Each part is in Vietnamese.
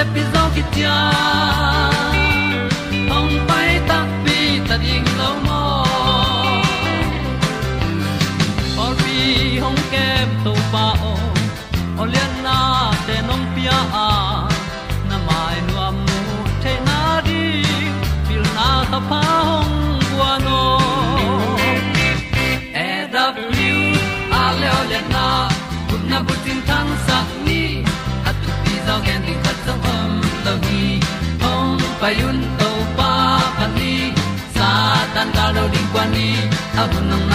yal gam na se ki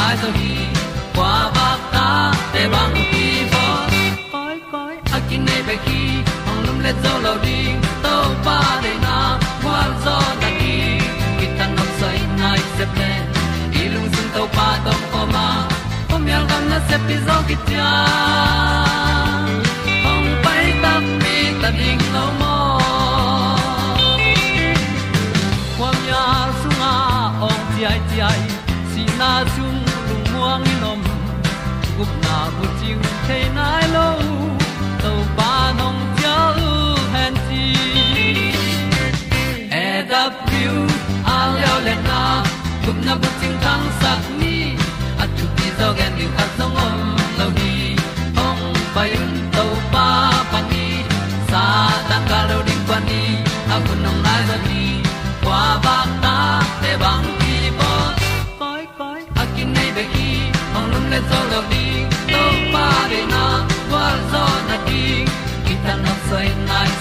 bu nang đi qua gi kwa ba ta te bang ki bo koi koi a kin nei be ki ong lum le zo lo di to pa de na kwa zo ta ki ki ta nok sai nai se ple i lung sun to pa tom ko ma. Pom yal gam na se pi zo ki tia chiu the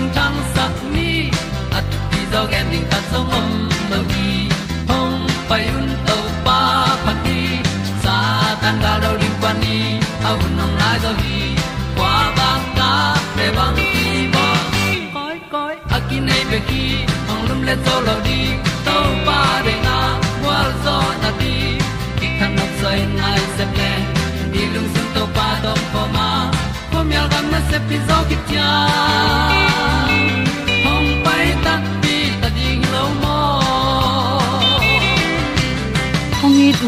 kun na ko ting sat ni at ti zo gen ding ta so mom mo gi hong pai un to pa pa ti. Sa tan ga do ri pa ni. Au nong lai do gi kwa ba ta pe bang ti mo koi koi a ki nei pe ki hong lum le to lo di to pa de na wa zo na ti. Ki kan nok sai nai se ple ni lung sun to pa do pa ma. Ko myal gam na se pi zo ki tia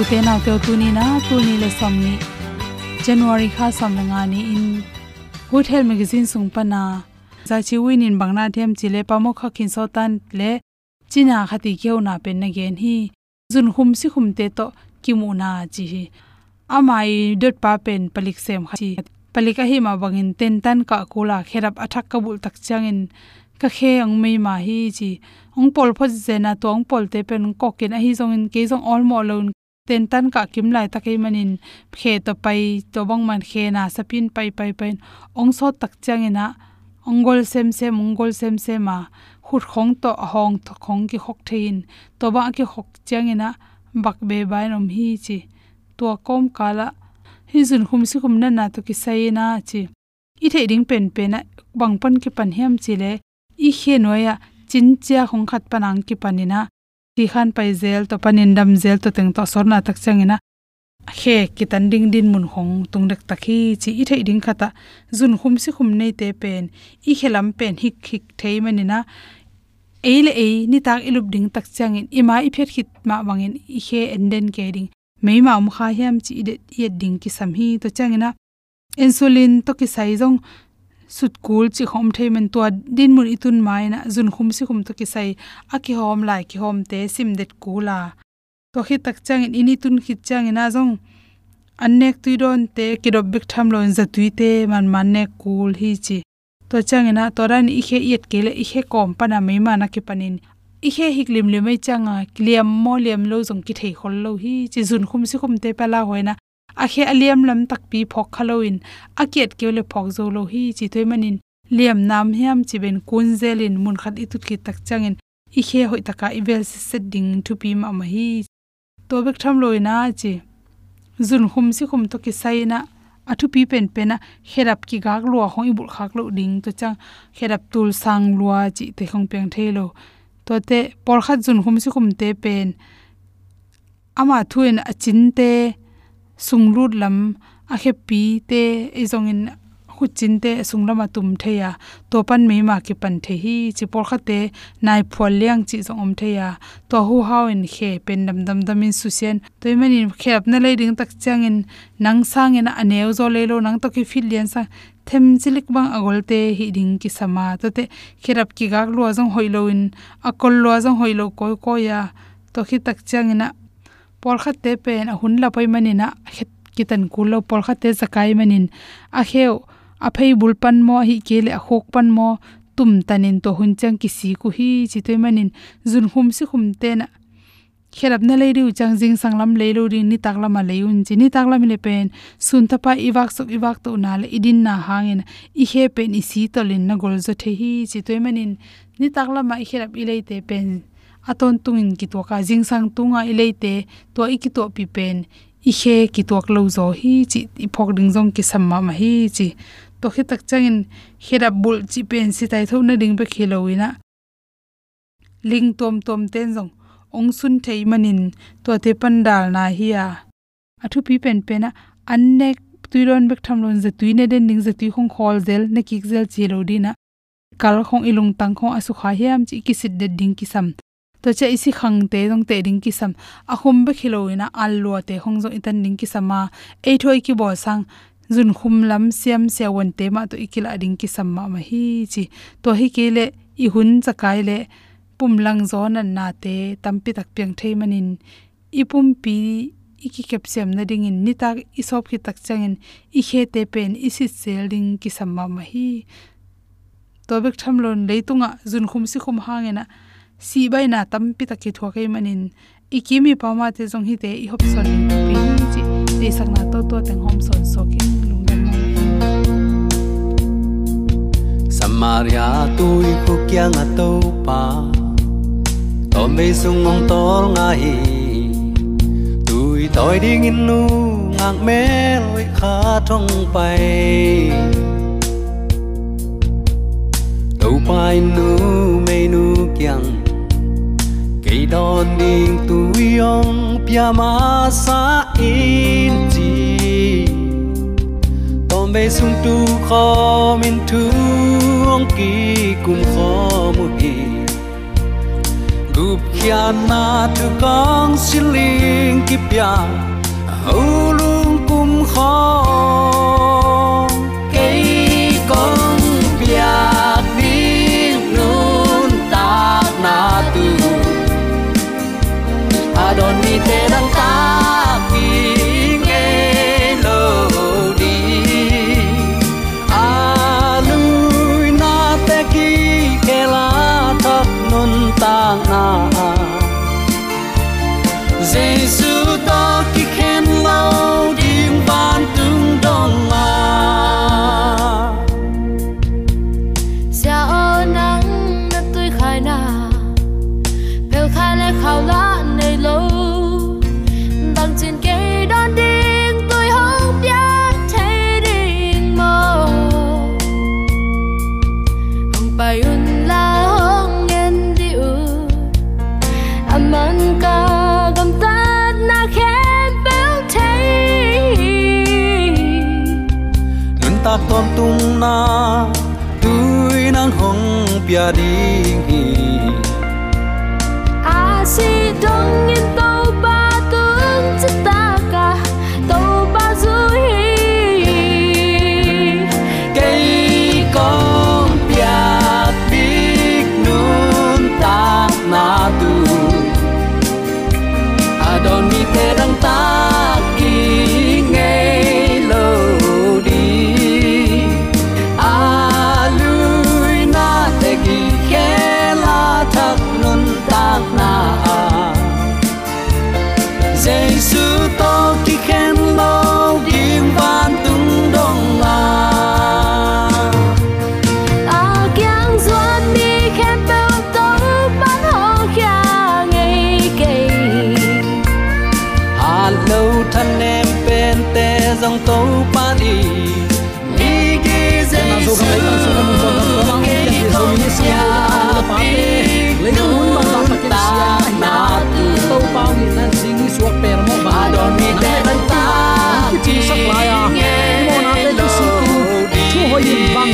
u te na te tu ni na tu ni le som ni january kha som la nga ni in good health magazine sung pa na za chi win in bangna them chi le pa mo kha khin so tan le china khati keu na pen na gen hi jun khum si khum te to kimu na chi hi amai dot pa pen palik sem kha chi a hi ma bangin ten tan ka kula kherap athak kabul tak changin ka khe ang mei ma hi chi ong pol pho zena to ong pol te pen ko ken a hi zong in ke zong all mo lon ten tan ka kim lai takai manin khe to pai to bang man khe na sapin pai pai pai ong so tak chang changina ongol sem sem ongol sem sem ma khut khong to hong to khong ki khok thein to ba ki khok chang ina bak be bai nom hi chi to kom kala hi jun khum si khum na na to ki sai na chi i the ding pen pen na bang pan ki pan hem chi le i khe noya chin chia khong khat panang ki panina ti khan pai zel to panin dam zel to teng to sorna tak changina khe kitan ding din mun khong tung dek takhi chi i thei ding khata. Zun khum si khum nei te pen. I khelam pen hik hik thei manina eile e ni tak ilup ding tak changin. Ima i phet khit ma wangin i he enden ke ding. Mei ma um kha hiam chi de ye ding ki sam hi to changina insulin to ki sai jong sut kul chi khom thei men to din mun itun mai na jun khum si khum to ki sai a ki hom lai ki hom te sim det kula to khi tak chang in ini tun khit chang ina jong annek tuidon te kidob bik tham lon za tuite man man ne kul hi chi. To changena toran i khe yet kele i khe kom pana me mana ke panin i khe hik lim le mai changa kliam mo liam lo jong ki thei khol lo hi chi jun khum si khum te pala hoina a khe aliam lam tak pi phok khaloin a kiet kele phok zo lo hi chi thoi manin liam nam hiam chi ben kun zelin mun khat i tut ki tak changin i khe hoi taka i vel se set ding thu pi ma ma hi. To bek tham loina chi. Zun khum si khum to ki saina thu pi pen pena herap ki gak lua hoi bul khak lo ding to chang. Herap tul sang lua chi te khong peng thelo to te, por khat zun khum si khum te pen. Ama thuin achin te sungrut lam, a khe pi te e zong in khu chin te sunglama tum theya to pan me ma ki pan the hi chi por kha te nai phol liang chi zong om theya to hu hau in khe pen dam dam dam in su sen to i khe ap na le ding tak chang in nang sang in aneu zo le lo nang to ki fil lian sa them chilik bang agol te hi ding ki sama to te khirap ki gak lo zong hoilo in akol lo zong hoilo koi ko ya. To khi tak chang ina por kha te pen a hun la pai manina het kitan kulo por kha te zakai manin a kheu a phei bul pan mo hi kele a khok pan mo tum tanin to hun chang ki si ku hi chi toy manin zun hum si khum te na khelap na leiru chang jing sanglam leiru ri ni taklama leun chi ni taklam le pen sun thapa iwak sok iwak to na le idin na hangin i he pen i si tolin na gol zo the hi chi toy manin ni taklama i khelap i leite pen aton tungin ki to ka jing sang tunga ileite to i ki to pi pen i he ki tok lo zo hi chi i phok ding jong ki samma ma hi chi. To khi tak changin khera bul chi pen si tai tho na ding be khiloina ling tom tom ten jong ong sun thei manin to te pandal na hi a. Athu pi pen pen a annek tuiron bek thamlon je tuine den ning je tui khong khol zel ne kik zel chi lo dina kal khong ilung tang khong asu kha hiam chi ki sit de ding ki sam to che isi khang te dong te ding ki sam a khum be al lo te hong zo itan ding ki sama ei thoi ki bo sang jun khum lam siam se won te ma to ikila ding ki samma ma hi chi to hi ke le i hun chakai le pum lang zo nan na te tampi tak piang thei manin i pum pi iki kep sem na ding in ni tak i sop ki tak changin i khe te pen isi sel ding ki samma ma hi to bek tham lon leitunga jun khum si khum hangena si bai na tampi tak ki thua kai manin ikimi pama te jong hi te i hop son pi chi. Te sakna to to teng hom son so ki lungdam ma Samaria tôi ko kya nga to pa. To me sung ong tor nga hi. Tôi toi ding in nu ngang me loi kha thong pai. Đâu pai nu me nu kyang don đòn đình tuổi ông ma sa in chi. Tom be sung tu kho min tu ong ki kum kho mu hi. Gup kia na tu kong siling ki pya hu kum kho. อาดอนมีเพดังตา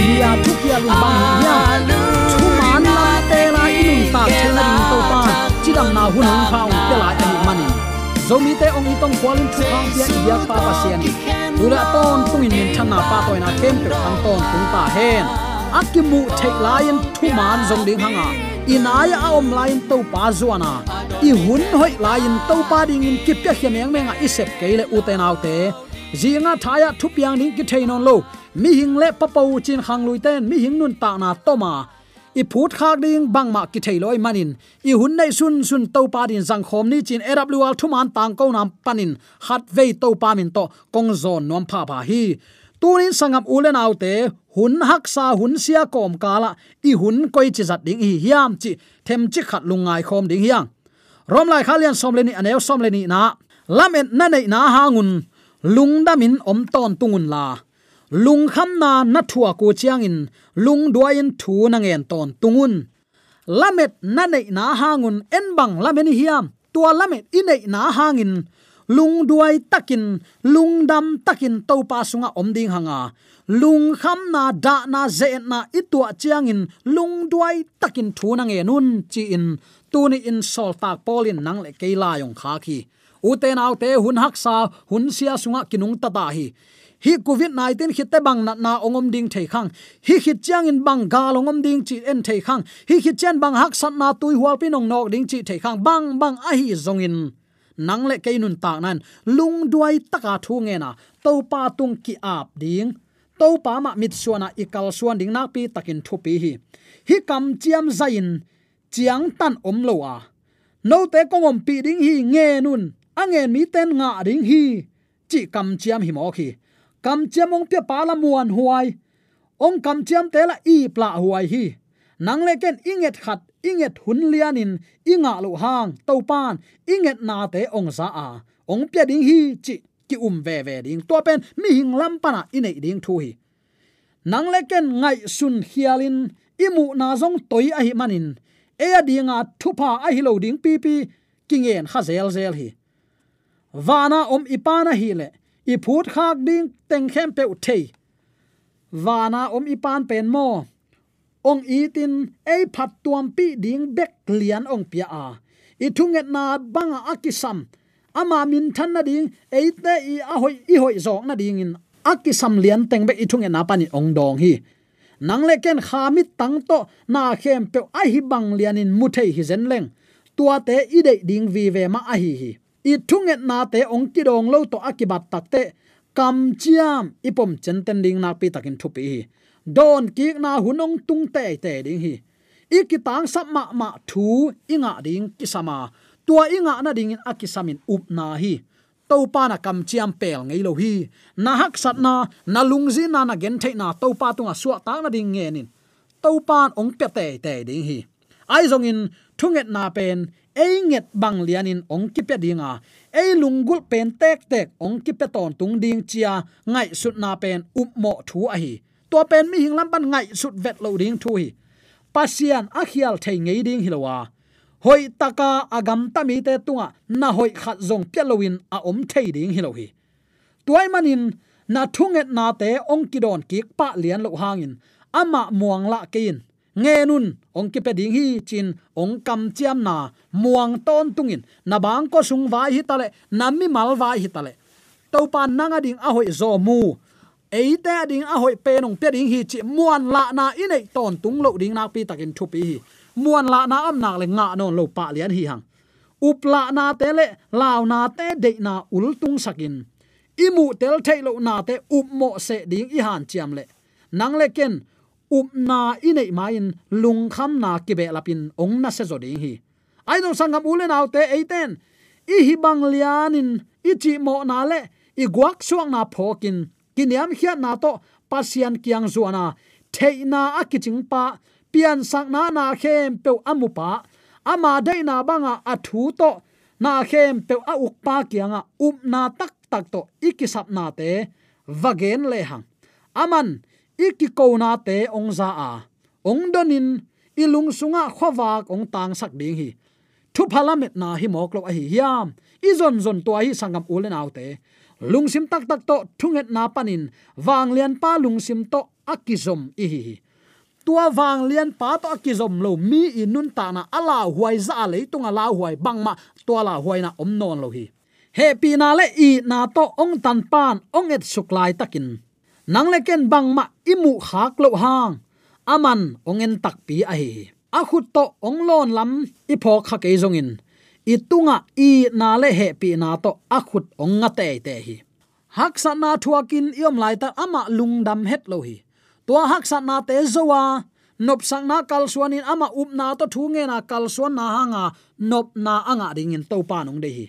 bia thuk ya lu bang ya chu man lam te la inun ta chen na ding to pa chi dang na hun hong phao te la ani manin zomi te ong itong kwalin chu khang pia ya pa pa sian ula ton tungin min thana pa ko na kem pe ang ton tung ta hen akimu thek lion thu man zong ding hanga inaya a om lain to pa zuana i hun hoi lain to pa ding in kip ya hiameng menga isep keile uten autte zinga thaya thupiang ding ki thainon lo mi hing le papo chin khang lui ten, mi hing nun ta na toma i phut khak ding bang ma ki thailoi manin. I hun nei sun sun to pa din jang khom ni chin awl thuman tang ko nam panin. Hat ve to pa min to kong zon nom pha pha hi. Tunin sangam ulen autte hun hak sa hun sia kom kala i hun koi chi zat ding hi hiam chi, them chi khat lungai khom ding hiang rom lai khalian som leni anel som leni na. Lamen na nei na hangun lungdamin om ton tungun la lung kham na na thua ko chiang in, lung duain thu na ngen ton tungun. Lamet na nei na hangun en bang lamen hiam tua lamet inei na hangin. Lung duai takin, lung dam takin to pa sunga om ding hanga. Lung kham na da na ze na itua chiang in, lung duai takin thu na nge nun chi in. Tu ni in sol tak polin nang le ke la yong kha khi. U te nau te hun hak sa, hun sia sunga kinung ta ta hi hi covid 19 khit te bang na na ongom ding thei khang. Hi khit chang in bang ga ongom ding chi en thei khang. Hi khit chen bang hak sat na tui hual pi nong nok ding chi thei khang. Bang bang a hi zong in. Nang le ke nun tak nan. Lung duai taka thu nge na. To pa tung ki ap ding. To pa ma mit suana ikal suan ding na pi takin thu pi hi. Hi kam chiam zain chiang tan om lo a. No te kongom pi ding hi nge nun. Angen mi ten nga ding hi. Chi kam chiam hi mo khi kam chiam ong te pala muan huai ong kam chiam te la i pla huai hi. Nang le ken inget khat inget hun lianin à inga lo hang to pan inget na te ong za a ong pya ding hi chi ki um ve ve ding to pen mi hing lam pana inei ding thu hi. Nang le ken ngai sun hialin imu na zong toi a hi manin e a dinga à, thupa a hi lo ding pi pi kingen kha zel zel hi. Wana om ipana hi le i phut khak ding teng khem pe uthei wana om i pan pen mo ong i tin ei phat tuam pi ding bek lian ong pia a. I thunget na banga akisam ama min than na ding ei te i a hoi i hoi zong na ding in. Akisam lian teng be i thunget na pani ong dong hi. Nang le ken khamit tang to, na khem pe a hi bang lian in mu thei hi zen leng. Tua te i de ding vi ve ma a hi hi i thunget na te ong ki dong lo to akibat takte kam chiam, ipom chen ten ding na pi takin thupi don ki na hunong tung te te ding hi. Ikitang sap ma thu inga ding kisama tua inga na ding in akisamin up na hi. To pa na kam chiam pel ngei lo hi. Na hak sat na na lungzi na na gen thei na to pa tunga suwa ta na ding nge nin. To pa ong pe te te ding hi. Ai zong in thunget na pen einget bang lianin ong ki pe dinga. Ei lungul pen tek tek ong ki pe ton tung ding chia, ngai sut na pen up mo thu a hi. To pen mi hing lam ban ngai sut vet lo ding thu hi. Pasian a khial thei ngei ding hilowa hoi taka agam tami te tunga, na hoi khat zong pelowin a om thei ding hilo hi. Tuai manin, na thunget na te ong kidon ki pa lian lo hangin. Ama muang la kein nge nun ong ki pe ding hi chin ong kam chiam na muang ton tungin na bang ko sung vai hi tale nami mal vai hi tale to pan nanga ding a hoi zo mu eite ding a hoi pe nong pe ding hi chi, muan la na inei ton tung lo ding nak pi takin thu pi hi muan la na am nak le nga non lo pa lian hi hang upla na te le law na te de na ul tung sakin imu tel thailo na te up mo se ding i han chiam le nang le ken up na inei main lung kham na ki be lapin ong na se zoding hi. Ai no sangam ule naw te eiten. I hi bang lianin i chi mo na le i guak suang na phokin. Kiniam hiat na to, pasian kiang zuana theina akiching pa, pian sak na na khem pe amupa ama dei na banga athu to, na khem pe a uk pa kianga. Up na tak tak to, ikisap na te, vagen le hang. Aman ikikona te ongza a ongdonin ilung sunga khowak ong tang sak ding hi. Thu phalamet na hi moklo a hi hiam. Izon zon to hi sangam ulen autte lungsim tak tak to thunget na panin. Wang lian pa lungsim to akizom i hi tua wang lian pa to akizom lo mi inun ta na ala huai za le tung ala huai bang ma tua la huai na om non lo hi. He pi na le i na to ong tan pan ong et suklai takin nang le ken bang ma imu khak lo hang. Aman ong en tak pi a hi. A khut to ong lon lam i pho kha ke zong in. I tunga i na le he pi na to a khut ong nga te te hi. Hak sa na thuakin iom lai ta ama lungdam het lo hi. Tua hak sa na te zowa. Nop sang na kal suanin ama up na to thu nge na kal suan na hanga. Nop na anga ding in to pa nong de hi.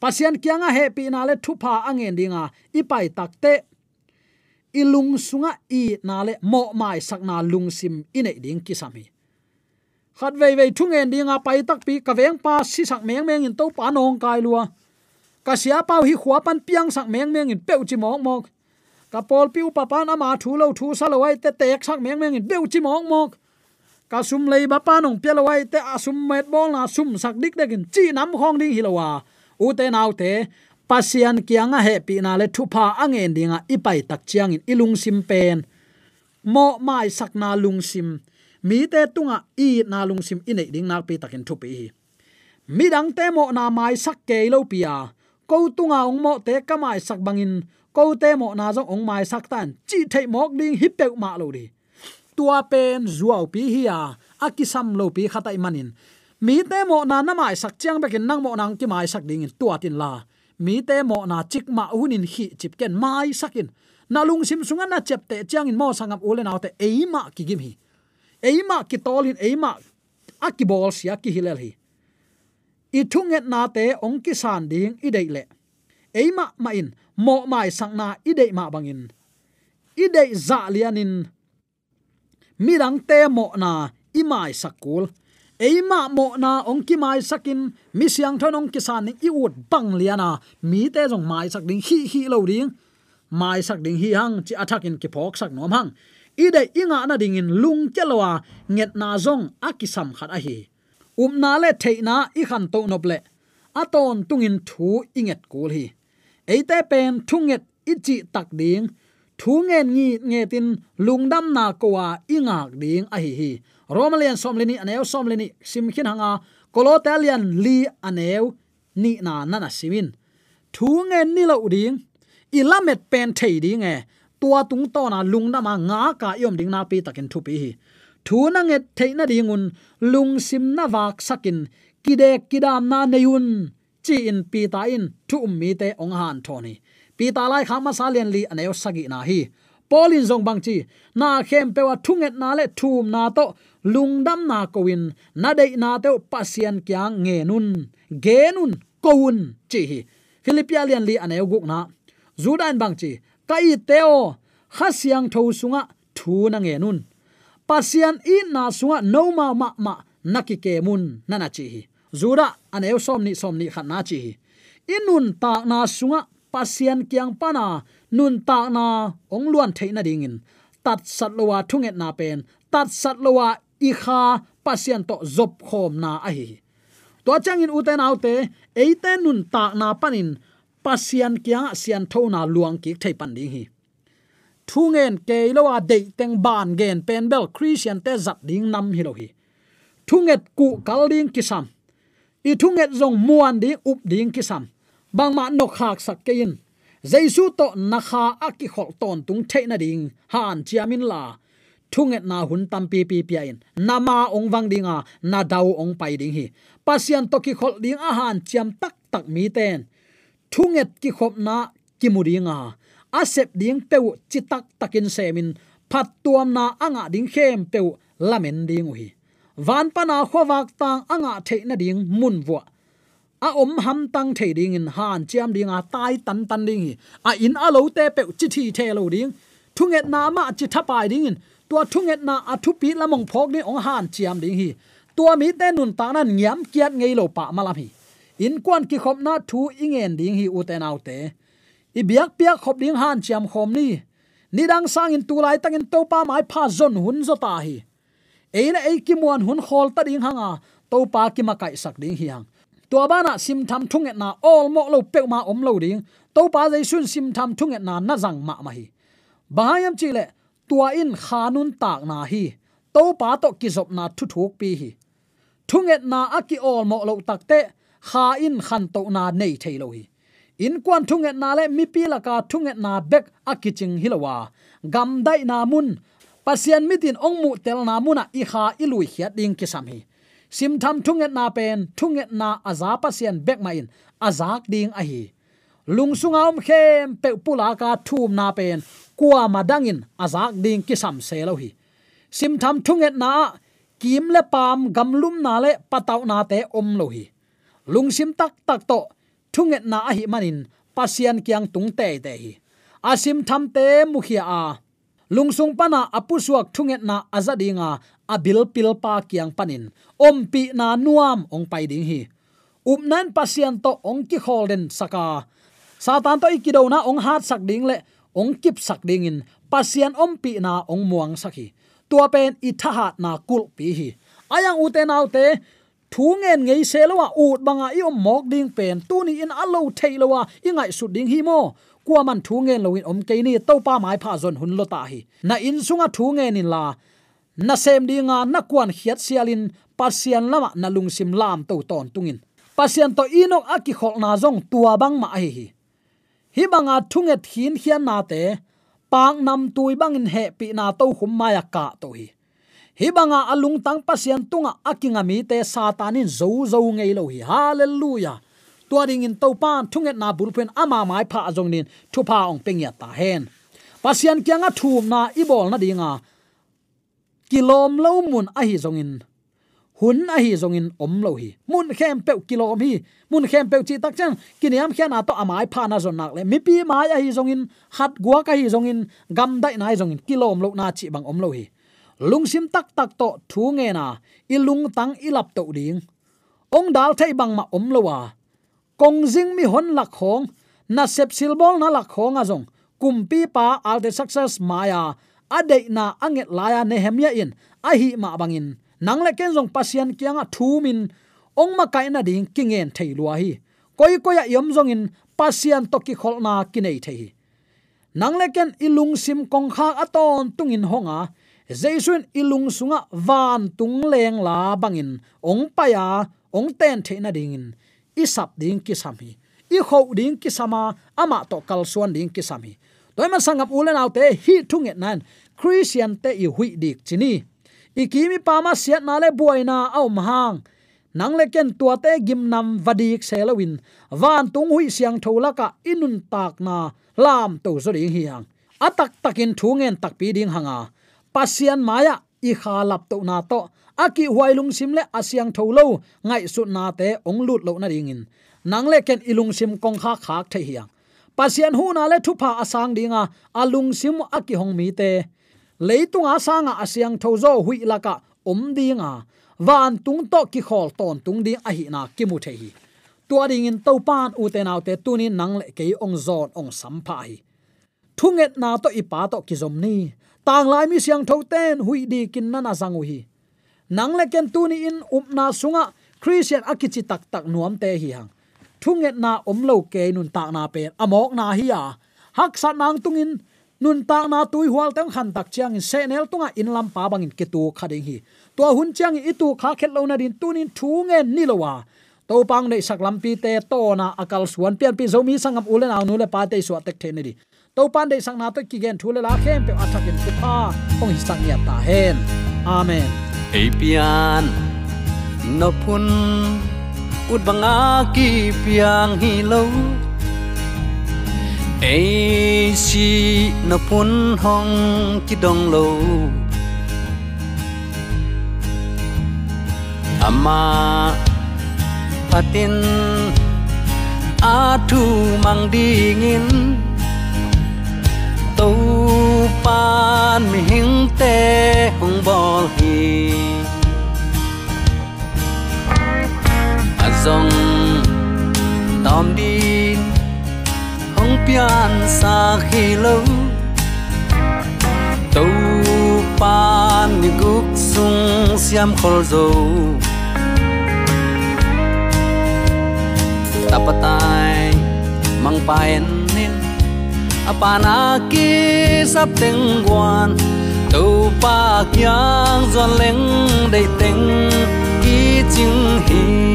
Pasian kyanga he pi na le thu pha angen dinga. Ipai takte ilung sunga i nale mo mai sakna lungsim ine ding kisami. Khat vei vei thung en dinga pai tak pi ka veng pa si sak meng meng in to pa nong kai lua. Ka sia pau hi khwa pan piang sak meng meng in peu chi mok mok. Ka pol piu pa pan ama thu lo thu sa lo ai te tek sak meng meng in peu chi mok mok. Ka sum lei ba pa nong pe lo ai te asum met bol na sum sak dik dek in chi nam khong ding hi lo wa. U te nau te pasian kianga he pi na le thupa angen dinga ipai tak chiang in ilung sim pen. Mo mai sakna lung sim. Mi te tunga i na lung sim ine ding nak pi takin thupi hi. Mi dang te mo na mai sak ke lo pia ko tunga ong mo te ka mai sak bangin. Ko te mo na zo ong mai sak tan. Chi thei mok ding hi pe ma lo ri tua pen zuaw pi hi a. Akisam lo pi khatai manin. Mi te mo na na mai sak chiang bekin nang mo nang ki mai sak ding in tua tin la mi te mo na chik ma hunin hi chip ken mai sakin. Na lung sim sunga na chep te chiang in mo sangam ulen autte eima ki gim hi. Eima ki tolin eima akibol sia ki hilel hi. I thunget na te ong ki san ding i dei le. Eima ma in mo mai sang na i dei ma bangin i dei za lianin mirang te mo na i mai sakul eima mo na ong ki mai sakin, mi siang thon ong ki san i ut bang liana mi te jong mai sak ding hi hi lo ding. Mai sak ding hi hang, chi athak in ki phok sak nom hang. Ide inga na ding in lung chelwa nget na zong akisam khat a hi. Um na le theina i khan to nop le. Aton tungin thu inget kul hi. Eite pen thunget ichi tak ding. Thu ngen ngi nge tin lungdam na kowa ingak ding a hi hi romalian somlini aneu, somlini simkhin hanga. Kolotalian li aneu, ni na nana simin. Thu nge ni lo ding ilamet pen thei ding e. Tua tung to na lung na ma nga ka yom ding na pi takin thu pi hi. Thu na nge thei na dingun lung sim na wak sakin. Kide kidam na neyun chi in pi ta in. Thu um mi te ong han thoni. Pi ta lai kha ma salian li aneu sagi na hi polin zong bang chi, na khem pewa thunget na le thum na to lungdam na kowin, na dei na te pasian kyang nge nun, ge nun kowun chi hi. Philippian li aneu guk na. Zudan bang chi, kai teo khasiang tho sunga thu na nge nun. Pasian i na sunga no ma ma ma naki ke mun nana chi hi. Zura ane som ni som ni khat na chi hi. Inun ta na sunga pasian kyang pana nun ta na ong luan theina dingin tat sat lowa thunget na pen. Tat sat lowa i kha pasien to zop khom na a hi. To changin uten autte, eite nun ta na panin pasian kya sian thona luang ki thei pan ding hi. Thungen ke lowa de teng ban gen pen bel christian te zat ding nam hi lo hi. Thunget ku kal ding kisam i thunget zong muan ding up ding kisam bang ma nok hak sak ke in jaisu to nakha aki khol ton tung theina ding, han chiamin la. Thunget na hun tam pi pi pi in nama ong wang dinga, na dau ong pai ding hi. Pasian to ki khol ding a han chiam tak tak mi ten. Thunget ki khop na ki muringa asep ding peu chitak takin semin. Phat tuam na anga ding khem peu lamen ding hi van pana khowak tang anga theina ding mun wa a om ham tang the ding in han, chiam ding a tai tan tan ding hi. A in a lo te pe chi thi the lo ding. Thunget na ma chi thapai ding in. Tua thunget na a thu pi lamong phok ni ong han chiam ding hi. Tua mi te nun ta nan nyam kiat ngei lo pa malam hi. In kwan ki khop na thu ingen ding hi u te nau te. I biak piak khop ding han chiam khom ni. Ni dang sang in tu lai tang in to pa mai pha zon hun zo ta hi. Eina ei ki muan hun khol ta ding hanga. To pa ki ma kai sak ding hi hang tua bana sim tham thunget na all mo lo pe ma om lo ding. To pa jai sun sim tham thunget na na jang ma ma hi. Bahayam chile tua in khanun tak na hi. To pa to ki zop na thu thuk pi hi. Thunget na aki all mo lo takte kha in khan to na nei thei lo hi. In kwan thunget na le, mi pi la ka thunget na bek akiching hilowa gam dai na mun pasian mitin ong mu tel na muna i kha i lui hiat ding ki sam hi sim tham thunget na pen thunget na aza pasien bek ma in. Azak ding a hi. Lungsunga om khem, pe pula ka thum na pen. Kwa madangin azak ding kisam se lo hi. Sim tham thunget na, kim le pam gamlum na le pataw na te om lo hi. Lungsim tak tak to thunget na a hi manin pasian kyang tung te te hi. Asim tham te mukhia a. Lungsung pana apu suak thunget na azadinga abil pil pa panin om pi na nuam ong pai ding hi upnan pasian to ong ki holden saka. Satan to ikido na ong hat sak ding le ong kip sak ding in pasian om pi na ong muang sakhi tua pen i na kul pi hi. Ayang uten autte thu ngen ngei selowa ut banga i om mok ding pen tu ni in alo thei ingai su ding hi mo. Kwa man thu ngen loin om ke ni to pa mai pha zon hun lo ta hi. Na in sunga thu ngen in la na sem dinga na kwan khiat sialin, pasian lama na lungsim lam to ton tungin. Pasian to inok aki khol na zong tua bang ma hi hi. Hi banga thunget hin hian na te, pang nam tui bangin he pi na to khum ma ya ka to hi. Hi banga alung tang pasian tunga akinga mi te satanin zo zo ngei lo hi. Hallelujah. Tua ding in to pan thunget na bulpen ama mai pha jong nin, thu pa ong peng ya ta hen. Pasian kyanga thum na ibol na dinga kilom lo mun a hi jong in. Hun a hi zong in om lo hi. Mun khem pe kilom hi. Mun khem pe chi tak chang. Kiniam khian a to amai pha na zon nak le. Mi pi mai a hi zong in. Hat gua ka hi zong in. Gam dai nai hi zong in. Kilom lo na chi bang om lo hi. Lungsim tak tak to thu nge na. Ilung tang ilap to ding. Ong dal thai bang ma om lo wa. Kong jing mi hon lak khong na sep silbol na lak khong a zong. Kumpi pa al the success maya adei na anget laya nehemia in. A hi ma bangin. Nang le ken jong pasian kyanga thu min. Ong ma kai na ding kingen thei lua hi. Koi koi ya yom jong in pasian to ki khol na ki thei nang le ken ilung sim kong kha aton tung in honga. Jaisun ilung sunga van tung leng la bangin. Ong paya ong ten the na ding in. Isap ding ki sami i kho ding ki sama, ama to kal suan ding ki sami toy man sangam ulen autte hi thunget nan. Christian te i hui dik chini. Ikimi pama siat na le buaina au mahang. Nang le ken tua te gim nam vadik selawin van tung hui siang tholaka inun tak na lam to zori hiang atak takin thungen tak pi ding hanga. Pasian maya i kha lap to na to. Aki huailung sim le asyang tholo ngai su na te ong lut lo na ringin. Nang le ken ilung sim kong kha khak the hiang pasian hu na le thupa asang dinga, alung sim aki hong mi te. Leitunga sanga asyang thozo hui laka om dinga. Van tung to ki khol ton tung ding a hi na ki mu the hi. Tua ding in to pan u te naw te tuni nang le ke ong zon ong sampa hi. Thunget na to ipa to ki zom ni. Tang lai mi siang tho ten hui di kin na na zangu hi. Nang le ken tuni in up na sunga, christian akichi tak tak nuam te hi hang thunget na omlo ke nun tak na pe, amok na hi ya hak sa nang tungin, nun ta na tui hual tang khan tak chiang in senel tunga in lam pa bangin ke tu khading hi. To hun chiang i tu kha khet lo na din tunin thunge ni lowa to pang nei sak lam pi te to na akal suan pian pi zomi sangam ulen aw nu le pa te so tek the ni di. To pan dei sang na to ki gen thu le la khem pe athakin ku pa ong hi sang ya ta hen. Amen. Apian no pun ut banga ki piang hi lo ai si na phun hong ki dong lo ama patin a thu mang dingin tàu pan mi hing te rong zong tom không hong pian xa khi lâu. Tàu pan mi guk sung siam khol zo tapatai mang paen nin apana ki sắp tình quan. Tu pa kyang zon leng dei teng ki ching hi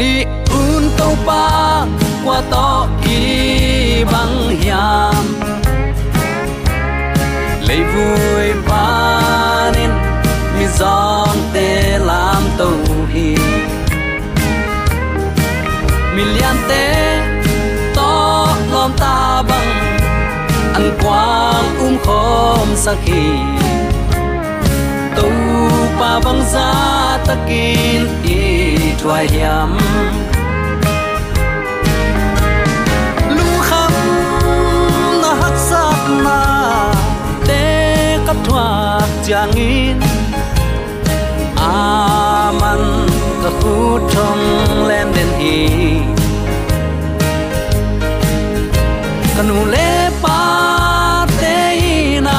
di un tàu pa qua to ki bang hiam lấy vui ba nên mi giòn te làm tàu hi million te lom ta bang ăn quang um khom sakhi tàu pa bang za takin i thwai yam lu kham na hak sap na te ka thwa chang in aman ka khu thong len den hi kanu le pa te na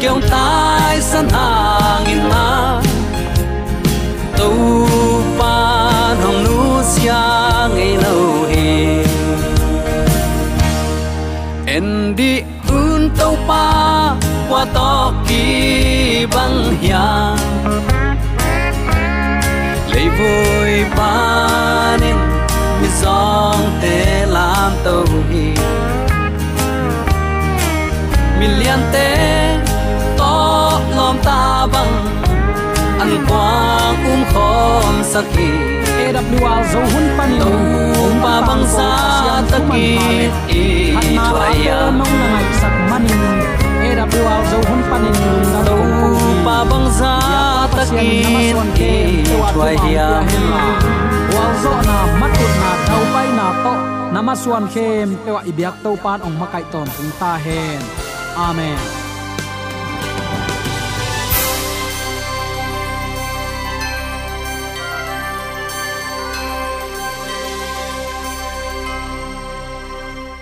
kyong tai san hang in na to ki bang hiang lấy vui pa nên mi song te lam to hi million te to lom ta bang an quang um khom sakhi AWR zo hun pan lo um pa bang sa taki i thwaya mong na ngai sak manin AWR zo hun pani na to pa bang sa taki i thwaya wal zo na matut na thau pai na to namaswan khem pewa ibyak to pan ong makai ton tung ta hen amen